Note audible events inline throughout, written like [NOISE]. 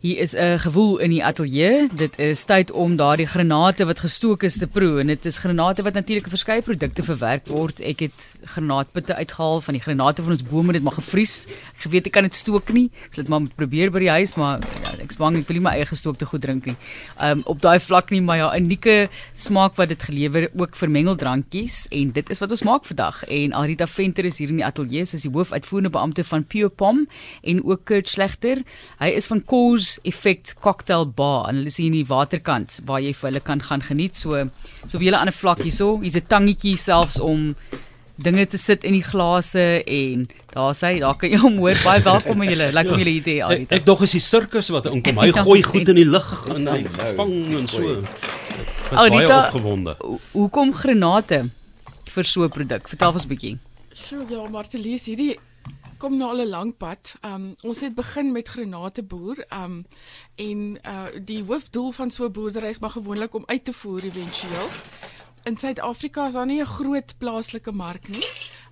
Hier is 'n gewoel in die ateljee. Dit is tyd om daardie granate wat gestook is te proe en dit is granate wat natuurlik in verskeie produkte verwerk word. Ek het granaatpitte uitgehaal van die granate van ons bome dit maar gevries. Ek geweet ek kan dit stook nie. Ek sal dit maar probeer by die huis, maar ja, ek bang ek wil nie my eie gestookte goed drink nie. Um op daai vlak nie, maar ja, 'n unieke smaak wat dit gelewer ook vir mengeldrankies en dit is wat ons maak vandag. En Arita Venter is hier in die ateljee, sy is die hoofuitvoerende beampte van Pure Pom en ook Kurt Slegter. Hy is van Cause Effect Cocktail Bar en hulle is hier in die waterkant waar jy vir hulle kan gaan geniet. So so wie hulle aan 'n vlak hierso, hier's 'n tangetjie selfs om dinge te sit in die glase en daar sê daar kan jy hom hoor baie welkom aan julle. Lekker om julle hier te hê. Ek, ek dog is die sirkus wat inkom. Hy [LAUGHS] gooi goed in die lug en hy vang en so. Arita. Hoekom granate vir so 'n produk? Vertel ons 'n bietjie. Sjoe, ja, Martelies, hierdie kom nou al 'n lang pad. Um ons het begin met granateboer. Um en uh die hoofdoel van so 'n boerdery is maar gewoonlik om uit te voer éventueel. In Suid-Afrika is daar nie 'n groot plaaslike mark nie.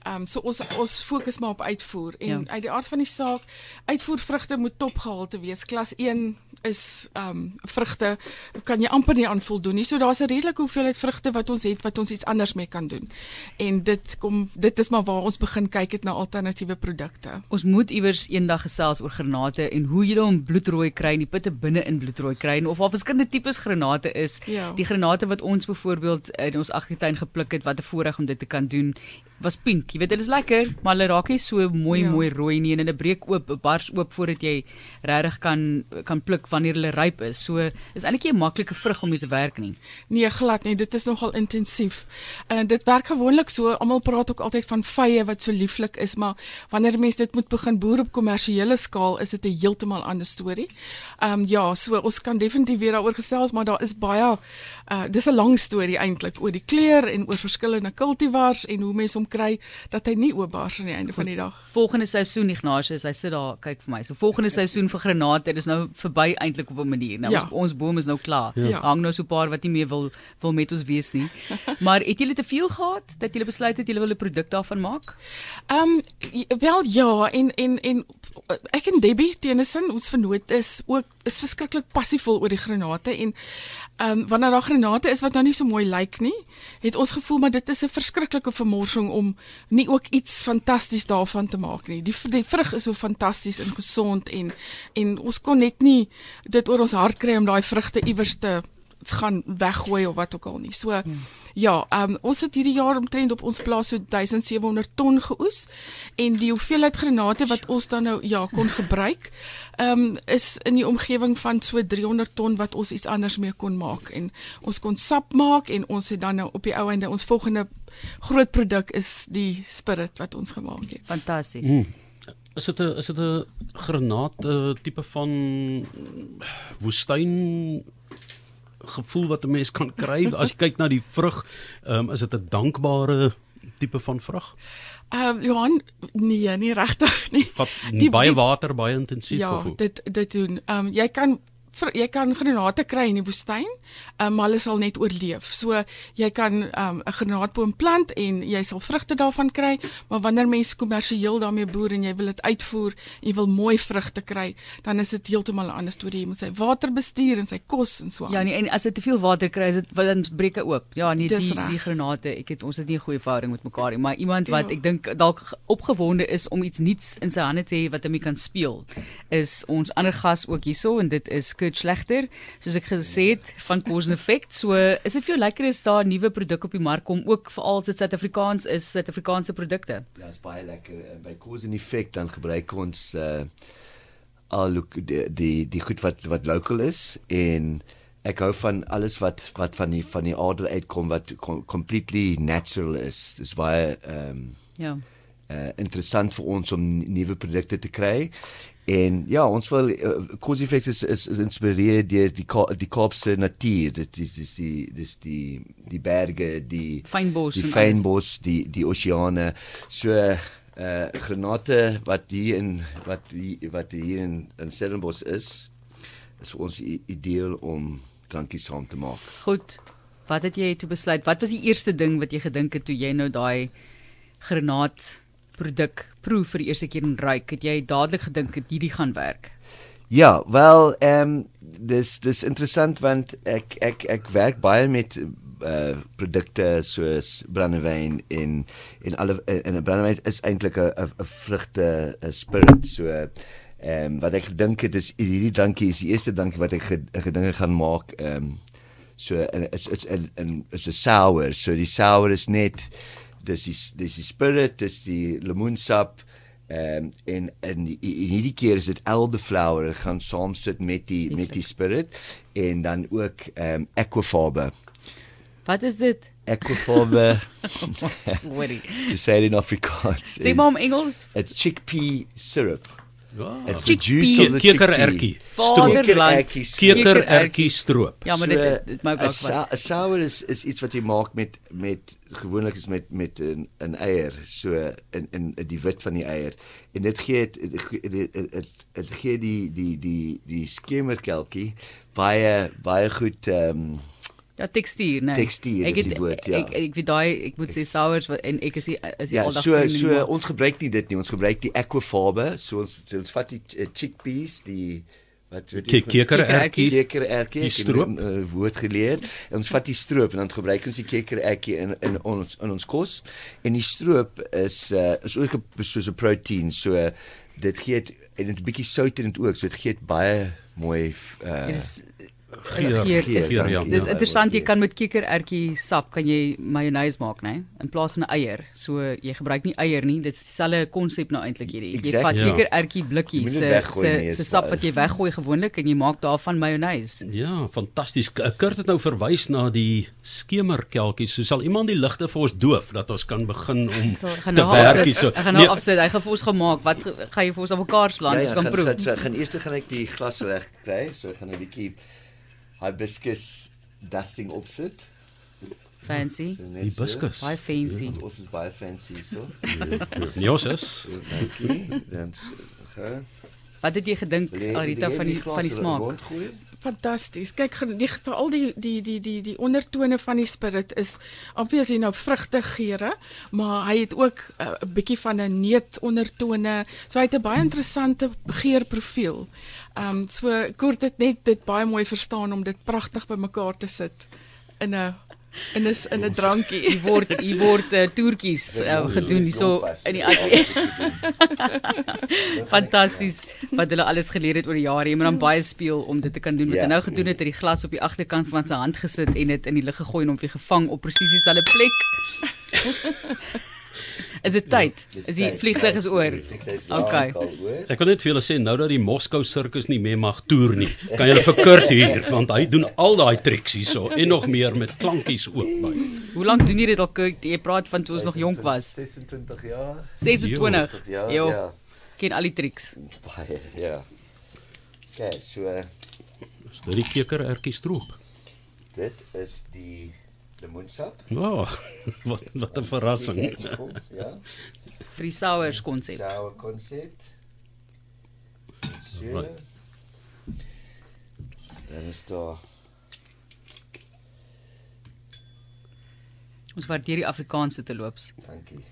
Um so ons ons fokus maar op uitvoer en ja. uit die aard van die saak, uitvoer vrugte moet topgehalte wees, klas 1 is um vrugte kan jy amper nie aan voldoen nie. So daar's 'n redelike hoeveelheid vrugte wat ons het wat ons iets anders mee kan doen. En dit kom dit is maar waar ons begin kyk het na alternatiewe produkte. Ons moet iewers eendag gesels oor granate en hoe jy hom bloedrooi kry en die putte binne in bloedrooi kry en of daar verskillende tipes granate is. Ja. Die granate wat ons byvoorbeeld in ons agtertuin gepluk het, wat 'n voorreg om dit te kan doen was pink. Jy weet dit is lekker, maar hulle raak nie so mooi ja. mooi rooi nie en hulle breek oop, bars oop voordat jy regtig kan kan pluk wanneer hulle ryp is. So is eintlik 'n maklike vrug om mee te werk nie. Nee, glad nie. Dit is nogal intensief. En uh, dit werk gewoonlik so. Almal praat ook altyd van vye wat so lieflik is, maar wanneer mense dit moet begin boer op kommersiële skaal, is dit 'n heeltemal ander storie. Ehm um, ja, so ons kan definitief weer daaroor gesels, maar daar is baie uh dis 'n lang storie eintlik oor die kleur en oor verskillende kultivars en hoe mense hom kry dat hy nie oopbaars aan die einde van die dag. Volgende seisoen Ignatius, hy sit daar kyk vir my. So volgende seisoen vir granate, dis nou verby eintlik op 'n manier. Nou ja. ons, ons boom is nou klaar. Ja. Hang nou so 'n paar wat nie meer wil wil met ons wees nie. [LAUGHS] maar het julle te veel gehad dat julle besluit het julle wil 'n produk daarvan maak? Ehm um, wel ja, en en en ek en Debbie Tennyson, ons vernoot is ook is verskriklik passievol oor die granate en ehm um, wanneer daar granate is wat nou nie so mooi lyk nie, het ons gevoel maar dit is 'n verskriklike vermorsing om nie ook iets fantasties daarvan te maak nie. Die die vrug is so fantasties en gesond en en ons kon net nie dit oor ons hart kry om daai vrugte iewers te gaan weggooi of wat ook al nie. So hmm. ja, um, ons het hierdie jaar omtrent op ons plaas so 1700 ton geoes en die hoeveelheid granate wat ons dan nou ja kon [LAUGHS] gebruik, um, is in die omgewing van so 300 ton wat ons iets anders mee kon maak en ons kon sap maak en ons het dan nou op die ou einde ons volgende groot produk is die spirit wat ons gemaak het. Fantasties. Hmm. Is dit 'n is dit 'n granaat uh, tipe van woestyn gevoel wat 'n mens kan kry as jy kyk na die vrug, um, is dit 'n dankbare tipe van vrug? Ehm um, Johan, nee, nie regtig nie. Wat die, baie water, baie intensief ja, gevoel. Ja, dit dit doen. Ehm um, jy kan jy kan granate kry in die woestyn, um, maar hulle sal net oorleef. So jy kan 'n um, granaatboom plant en jy sal vrugte daarvan kry, maar wanneer mense kommersieel daarmee boer en jy wil dit uitvoer, jy wil mooi vrugte kry, dan is dit heeltemal 'n ander storie. Jy moet sy water bestuur en sy kos en so aan. Ja, nee, en as jy te veel water kry, is dit wil dan breek hy oop. Ja, nee, die recht. die granate, ek het ons het nie 'n goeie verhouding met mekaar nie, maar iemand wat ja. ek dink dalk opgewonde is om iets nuuts in sy hande te hê wat hom kan speel, is ons ander gas ook hierso en dit is Kurt Slegter, soos ek gesê het van Cause and Effect. So is dit vir jou lekker is daar nuwe produk op die mark kom ook veral as dit Suid-Afrikaans is, Suid-Afrikaanse produkte. Ja, is baie lekker. By Cause and Effect dan gebruik ons uh al die die die goed wat wat local is en ek hou van alles wat wat van die van die aarde uitkom wat com, completely natural is. Dis baie ehm um, ja. Uh, interessant vir ons om nuwe produkte te kry En ja, ons wil uh, eh, Cosifex is, is, is inspireer deur die die Kaapse natuur. Dit is dis die dis die die berge, die fynbos, die fynbos, die die oseane. So uh granate wat hier in wat wat hier in in Stellenbosch is, is vir ons ideaal om drankies saam te maak. Goed. Wat het jy toe besluit? Wat was die eerste ding wat jy gedink het toe jy nou daai granaat produk proe vir die eerste keer en ruik, het jy dadelik gedink dit hierdie gaan werk? Ja, wel ehm um, dis dis interessant want ek ek ek werk baie met uh produkte soos brandewyn en en alle en 'n brandewyn is eintlik 'n 'n vrugte 'n spirit so ehm um, wat ek gedink het is hierdie drankie is die eerste drankie wat ek gedinge gaan maak ehm um, so is is 'n is 'n sour so die sour is net dis die dis die spirit dis die lemoensap Ehm um, en in hierdie keer is dit elderflower gaan saam sit met die met die spirit en dan ook ehm um, aquafarbe. Wat is dit? Aquafarbe. [LAUGHS] [LAUGHS] Worry. to say it in Afrikaans. Sê maar om Engels. It's chickpea syrup. Ja. It's the juice of the kekerertjie. Vaderland. Kekerertjie stroop. Ja, maar dit dit maak ook wat. 'n Sour is is iets wat jy maak met met gewoonlik is met met 'n 'n eier, so in in die wit van die eier. En dit gee dit dit dit gee die die die die skemerkelkie baie baie goed ehm um, Ja tekstuur, nee. Tekstuur is die woord, ja. Ek ek weet daai ek moet sê sours en ek is die, is die ja, aldag so so nie, ons gebruik nie dit nie. Ons gebruik die aquafarbe. So ons ons vat die uh, chickpeas, die wat weet jy kekerertjie kekerertjie die stroop uh, woord geleer. En ons vat die stroop en dan gebruik ons die kekerertjie in in ons in ons kos. En die stroop is uh, is ook soos 'n proteïen. So uh, dit gee en dit 'n bietjie sout in dit ook. So dit gee baie mooi uh, Gier, gier, gier, gier, ja. Dis interessant jy kan met kikkerertjie sap kan jy mayonnaise maak, né? In plaas van 'n eier. So jy gebruik nie eier nie. Dis dieselfde konsep nou eintlik hierdie. Jy vat kikkerertjie blikkies se se se sap wat jy weggooi gewoonlik en jy maak daarvan mayonnaise. Ja, fantasties. Kurt het nou verwys na die skemerkelkies. So sal iemand die ligte vir ons doof dat ons kan begin om te werk hier so. Ek gaan nou nee, afsit. Hy gaan vir ons gemaak. Wat gaan jy vir ons op mekaar slaan? Ja, ons kan proe. Gaan eers gaan ek die glas reg kry. So ek gaan 'n bietjie hibiscus dusting opsit. Fancy. Hibiscus. Baie fancy. Ja, ons is baie fancy [LAUGHS] so. Nee, ons is. Dankie. Dan gaan Wat het jy gedink Arita van die van die smaak? Fantasties. Kyk die veral die die die die die ondertone van die spirit is obviously nou vrugtegeure, maar hy het ook eh, 'n uh, bietjie van 'n neut ondertone. So hy het 'n baie interessante geurprofiel. Ehm um, so kort dit net dit baie mooi verstaan om dit pragtig bymekaar te sit in 'n en is in 'n drankie. Hier word hier word uh, toertjies uh, gedoen hierso in die ateljee. [LAUGHS] [LAUGHS] Fantasties wat hulle alles geleer het oor die jare. Jy moet dan baie speel om dit te kan doen. Wat hy nou gedoen het, het die glas op die agterkant van sy hand gesit en dit in die lug gegooi en hom weer gevang op presies dieselfde plek. [LAUGHS] Is dit tyd? Ja, is die vliegtuig is oor? OK. Ek wil net vir julle sê nou dat die Moskou sirkus nie meer mag toer nie, kan julle vir Kurt hier want hy doen al daai triks hierso en nog meer met klankies ook by. Hoe lank doen jy dit al Kurt? Jy praat van toe ons nog jonk was. 26 jaar. 26. Ja. Jo. Ja. Ken al die triks. Baie, ja. Kyk, so is dit die kekerertjie stroop. Dit is die lemoensap. Ja, [LAUGHS] oh, wat wat 'n verrassing. ja. Die sours konsep. Sour konsep. So. Right. Dan is daar Ons waardeer die Afrikaanse te loops. Dankie.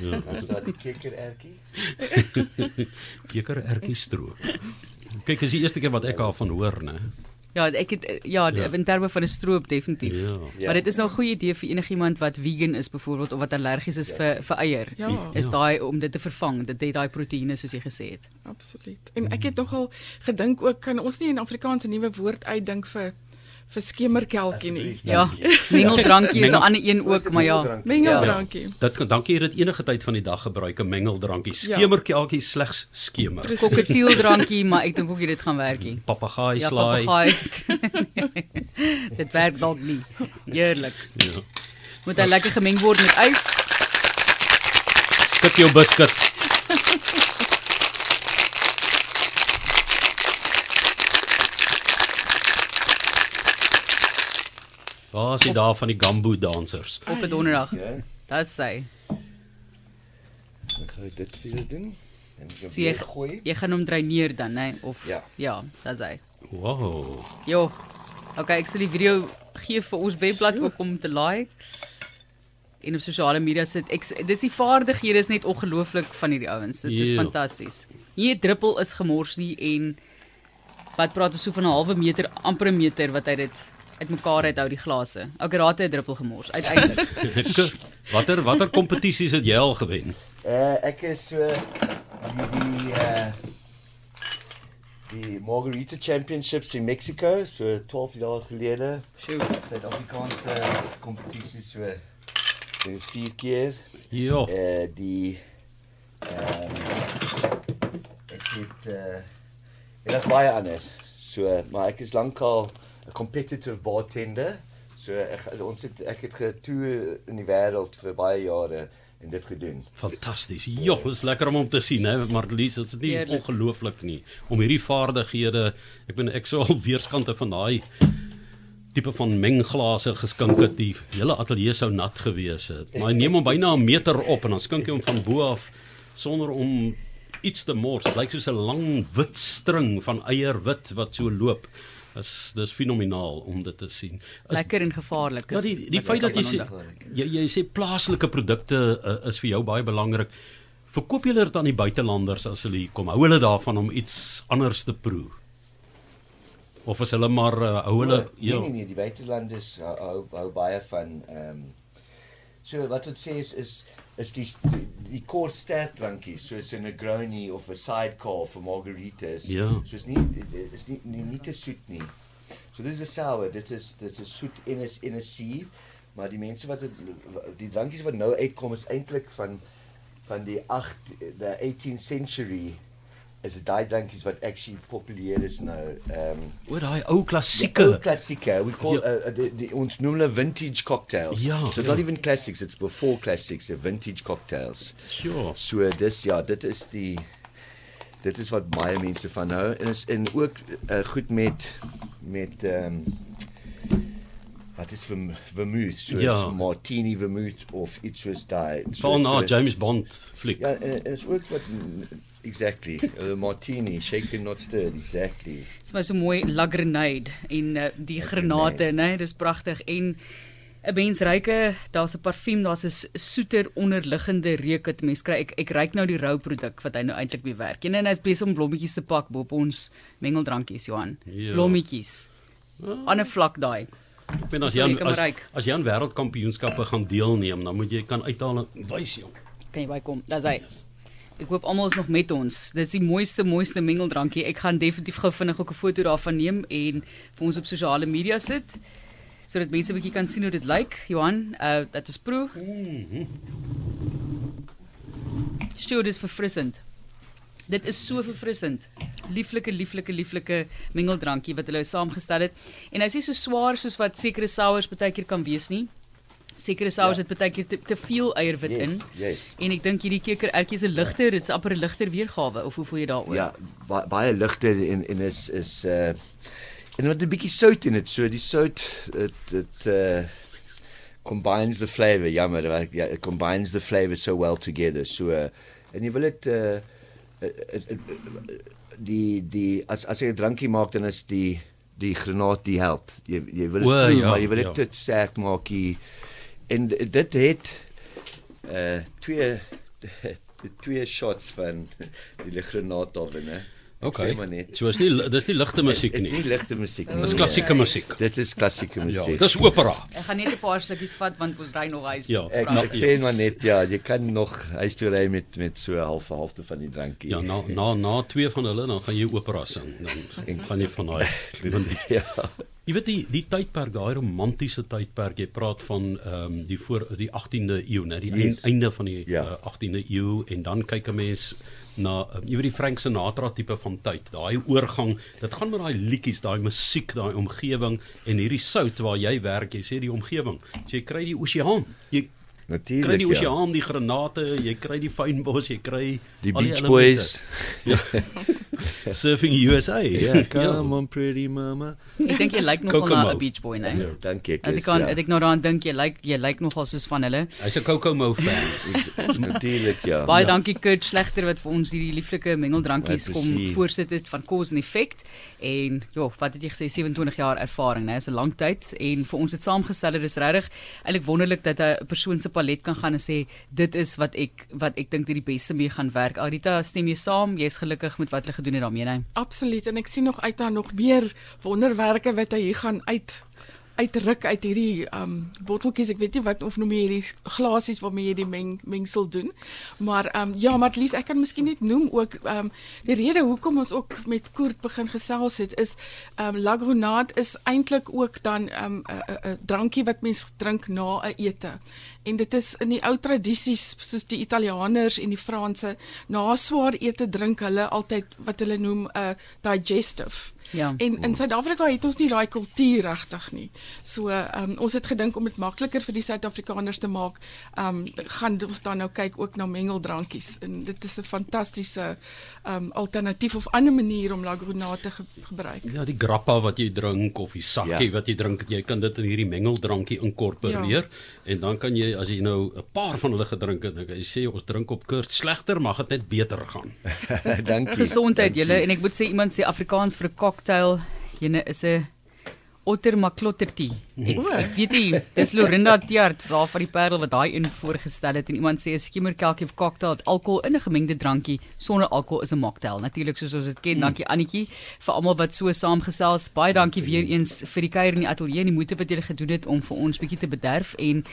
Ja. Is daar die kekerertjie? [LAUGHS] kekerertjie stroop. Kyk, is die eerste keer wat ek daarvan hoor, né? Ja, ek het ja, ja. in terme van 'n stroop definitief. Ja. ja. Maar dit is nou 'n goeie idee vir enigiemand wat vegan is byvoorbeeld of wat allergies is ja. vir vir eier. Ja. Is daai om dit te vervang, dit het daai proteïene soos jy gesê het. Absoluut. En ek het nogal gedink ook kan ons nie 'n Afrikaanse nuwe woord uitdink vir vir skemerkelkie nie. Ja. Mengeldrankie is 'n ander een ook, maar ja. Mengeldrankie. Ja. Dit kan dankie dit enige tyd van die dag gebruik 'n mengeldrankie. Skemerkelkie ja. slegs skemer. Koketieldrankie, maar ek dink ook dit gaan werk nie. Papegaai ja, slaai. Papegaai. [LAUGHS] dit werk dalk nie. Heerlik. Ja. Moet hy lekker gemeng word met ys. Skit jou biskuit. Waar is hy daar van die gambo dansers? Op 'n donderdag. Dit sê. Ek gaan dit vir jou doen. En ek so jy gooi. Jy gaan hom dreineer dan, né? Of ja, ja dit sê. Wow. Jo. Okay, ek sal die video gee vir ons webblad ook om te like. En op sosiale media sit ek dis die vaardighede is net ongelooflik van hierdie ouens. Dit is fantasties. Nie 'n druppel is gemors nie en wat praat ons so van 'n halwe meter, amper 'n meter wat hy dit uitmekaar uithou die glase. Okay, raad het 'n druppel gemors uiteindelik. [LAUGHS] watter watter kompetisies het jy al gewen? Uh ek is so die die uh die Margarita Championships in Mexico so 12 jaar gelede. Sjoe. Suid-Afrikaanse kompetisie so dit is vier keer. Ja. Eh die ehm ek het eh en dit is baie anders. So maar ek is lankal 'n competitive bartender. So ek ons het ek het getoer in die wêreld vir baie jare en dit gedoen. Fantasties. Ja, dit is lekker om hom te sien, hè, Marlies, dit is nie ongelooflik nie om hierdie vaardighede. Ek ben ek sou al [LAUGHS] weerskante van daai tipe van mengglase geskink het. Die hele ateljee sou nat gewees het. Maar hy neem hom byna 'n meter op en dan skink hy hom van bo af sonder om iets te mors. Dit lyk soos 'n lang wit string van eierwit wat so loop. Dis dis fenomenaal om dit te sien. Is Lekker en gevaarlik. Ja, is die die wat feit dat jy sê jy jy sê plaaslike produkte uh, is vir jou baie belangrik. Verkoop julle dit aan die buitelanders as hulle hier kom? Hou hulle daarvan om iets anders te proe? Of is hulle maar uh, hou hulle nee, ja. nee nee, die buitelanders hou hou, hou baie van ehm um, so wat dit sê is is is die die, die kort sterk drankies soos 'n Negroni of 'n sidecar vir margaritas. Ja. So is nie is nie nie, nie te soet nie. So dis 'n sour, dit is dit is soet en is en 'n sieve, maar die mense wat het, die drankies wat nou uitkom is eintlik van van die 8 the 18th century is dit daai drankies wat actually populêr is nou. Ehm um, oor daai ou Die klassieke. ou klassieke. We call Ja. uh, the, the ons noem hulle vintage cocktails. Ja, so it's ja. not even classics, it's before classics, the vintage cocktails. Sure. So dis ja, dit is die dit is wat baie mense van hou en is en ook uh, goed met met ehm um, wat is verm, vermouth, soos Ja. martini vermouth of iets soos daai. Val na so- James Bond fliek. Ja, en, en is ook wat exactly, [LAUGHS] uh, martini, shaken not stirred, exactly. Dit is my so mooi La Grenade en uh, die granate, né? Dis pragtig en 'n mens ruike, daar's 'n parfuum, daar's 'n soeter onderliggende reuk wat mens kry. Ek ek ruik nou die rou produk wat hy nou eintlik bewerk. En hy's besig om blommetjies te pak bo op ons mengeldrankies, Johan. Ja. Blommetjies. Aan 'n vlak daai. Ek bedoel as jy as, as jy aan wêreldkampioenskappe gaan deelneem, dan moet jy kan uithaal en wys jong. Kan jy bykom? Dis hy. Ek hoop almal is nog met ons. Dis die mooiste mooiste mengeldrankie. Ek gaan definitief gou vinnig ook 'n foto daarvan neem en vir ons op sosiale media sit sodat mense 'n bietjie kan sien hoe dit lyk. Johan, uh dat ons proe. Sjoe, dis verfrissend. Dit is so verfrissend. Lieflike, lieflike, lieflike mengeldrankie wat hulle saamgestel het. En hy sê so swaar soos wat sekere sours baie keer kan wees nie. Sekere sours Ja. het baie keer te, te veel eierwit Yes, in. yes. En ek dink hierdie kekerertjie is 'n ligter, dit's amper 'n ligter weergawe of hoe voel jy daaroor? Ja, ba baie ligter en en is is uh en met 'n bietjie sout in dit. So die sout dit dit uh combines the flavor. Jammer, right? yeah, it combines the flavor so well together. So uh, en jy wil dit uh, die die as as jy 'n drankie maak dan is die die granaat die held. Jy jy wil dit proe, ja, maar jy wil dit ja. te sterk maak hier. En dit het uh twee [LAUGHS] twee shots van die granaat af, né? Ek Okay. sê maar net. So is nie dis nie ligte musiek Dit is nie. nie ligte musiek nie. Dis klassieke musiek. Dit is klassieke Ja, musiek. dis opera. Ek gaan net 'n paar slukkies vat want ons ry nog huis. Ja. Ek, ek sê maar net ja, jy kan nog huis toe ry met met so 'n halfe halfte van die drankie. Ja, na na na twee van hulle dan gaan jy opera sing. Dan gaan jy van daai van [LAUGHS] die ja. Jy weet die die tydperk, daai romantiese tydperk, jy praat van ehm um, die voor die 18de eeu, né, die Yes. einde van die Ja. uh, 18de eeu en dan kyk 'n mens na uh, jy weet die Frank Sinatra tipe van tyd. Daai oorgang, dit gaan met daai liedjies, daai musiek, daai omgewing en hierdie sout waar jy werk, jy sê die omgewing. So jy kry die oseaan. Jy Natuurlik. kry die ja. oseaan, die granate, jy kry die fynbos, jy kry Die Beach elemente. Boys. [LAUGHS] Surfing USA. Ja, come on pretty mama. Ek dink jy lyk nogal na. 'n beach boy, né? Ja, dankie ek kan ja. ek nou daaraan dink jy lyk jy lyk nogal soos van hulle. Hy's 'n Kokomo fan. [LAUGHS] Ek- Natuurlik ja. Baie Ja. dankie Kurt Slegter wat vir ons hierdie lieflike mengeldrankies Ja, kom voorsit het van Cause and Effect en ja, wat het jy gesê 27 jaar ervaring, né? Is 'n lang tyd en vir ons het saamgestel dit is regtig eintlik wonderlik dat 'n persoon se palet kan gaan en sê dit is wat ek wat ek dink dit die beste mee gaan werk. Arita, stem jy saam? Jy's gelukkig met wat hulle gedoen het daarmee, nee? Absoluut en ek sien nog uit na nog meer wonderwerke wat hy hier gaan uit uitruk uit hierdie um botteltjies. Ek weet nie wat of noem jy hierdie glasies waarmee jy die meng, mengsel doen. Maar um ja, Matlies, ek kan miskien net noem ook um die rede hoekom ons ook met Koert begin gesels het is um Lagronade is eintlik ook dan um 'n drankie wat mens drink na 'n ete. En dit is in die ou tradisies soos die Italianers en die Franse na swaar ete drink hulle altyd wat hulle noem 'n digestive. Ja. En in Suid-Afrika het ons nie daai kultuur regtig nie. So ehm um, ons het gedink om dit makliker vir die Suid-Afrikaners te maak, ehm um, gaan ons dan nou kyk ook na mengeldrankies en dit is 'n fantastiese ehm um, alternatief of ander manier om Lagronade te ge gebruik. Ja, die grappa wat jy drink of die sakkie ja. wat jy drink, jy kan dit in hierdie mengeldrankie inkorporeer ja. en dan kan jy as jy nou 'n paar van hulle gedrink het, dan kan jy sê ons drink op kurt slegter, mag dit net beter gaan. [LAUGHS] Dankie. Gesondheid julle en ek moet sê iemand sê Afrikaans vir 'n cocktail, jene is 'n Otter Maklottertie. Ek, ek weet nie, dis Lorinda Tiart waar van die Parel wat daai een voorgestel het en iemand sê 'n skimmerkelkie of cocktail het alkohol in 'n gemengde drankie sonder alkohol is 'n mocktail. Natuurlik soos ons dit ken. Dankie Annetjie vir almal wat so saamgesels. Baie dankie weer eens vir die kuier in die ateljee en die moeite wat julle gedoen het om vir ons bietjie te bederf en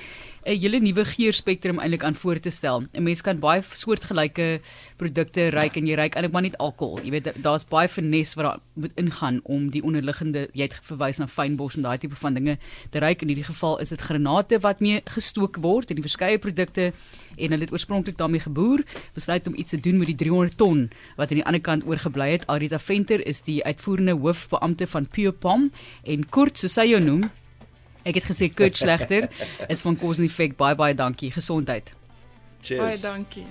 'n hele nuwe geurspektrum eintlik aan voor te stel. 'n Mens kan baie soortgelyke produkte ryk en jy ryk eintlik maar net alkohol. Jy weet daar's baie finesse wat daar moet ingaan om die onderliggende jy het verwys na fynbos en daai tipe van dinge te ryk. In hierdie geval is dit granate wat mee gestook word in die verskeie produkte en hulle het oorspronklik daarmee geboer, besluit om iets te doen met die 300 ton wat aan die ander kant oorgebly het. Arita Venter is die uitvoerende hoofbeampte van Pure Palm en kort so sy jou noem Ek het gesê Kurt Slegter is van Cause and Effect. Baie baie dankie. Gesondheid. Cheers. Baie dankie.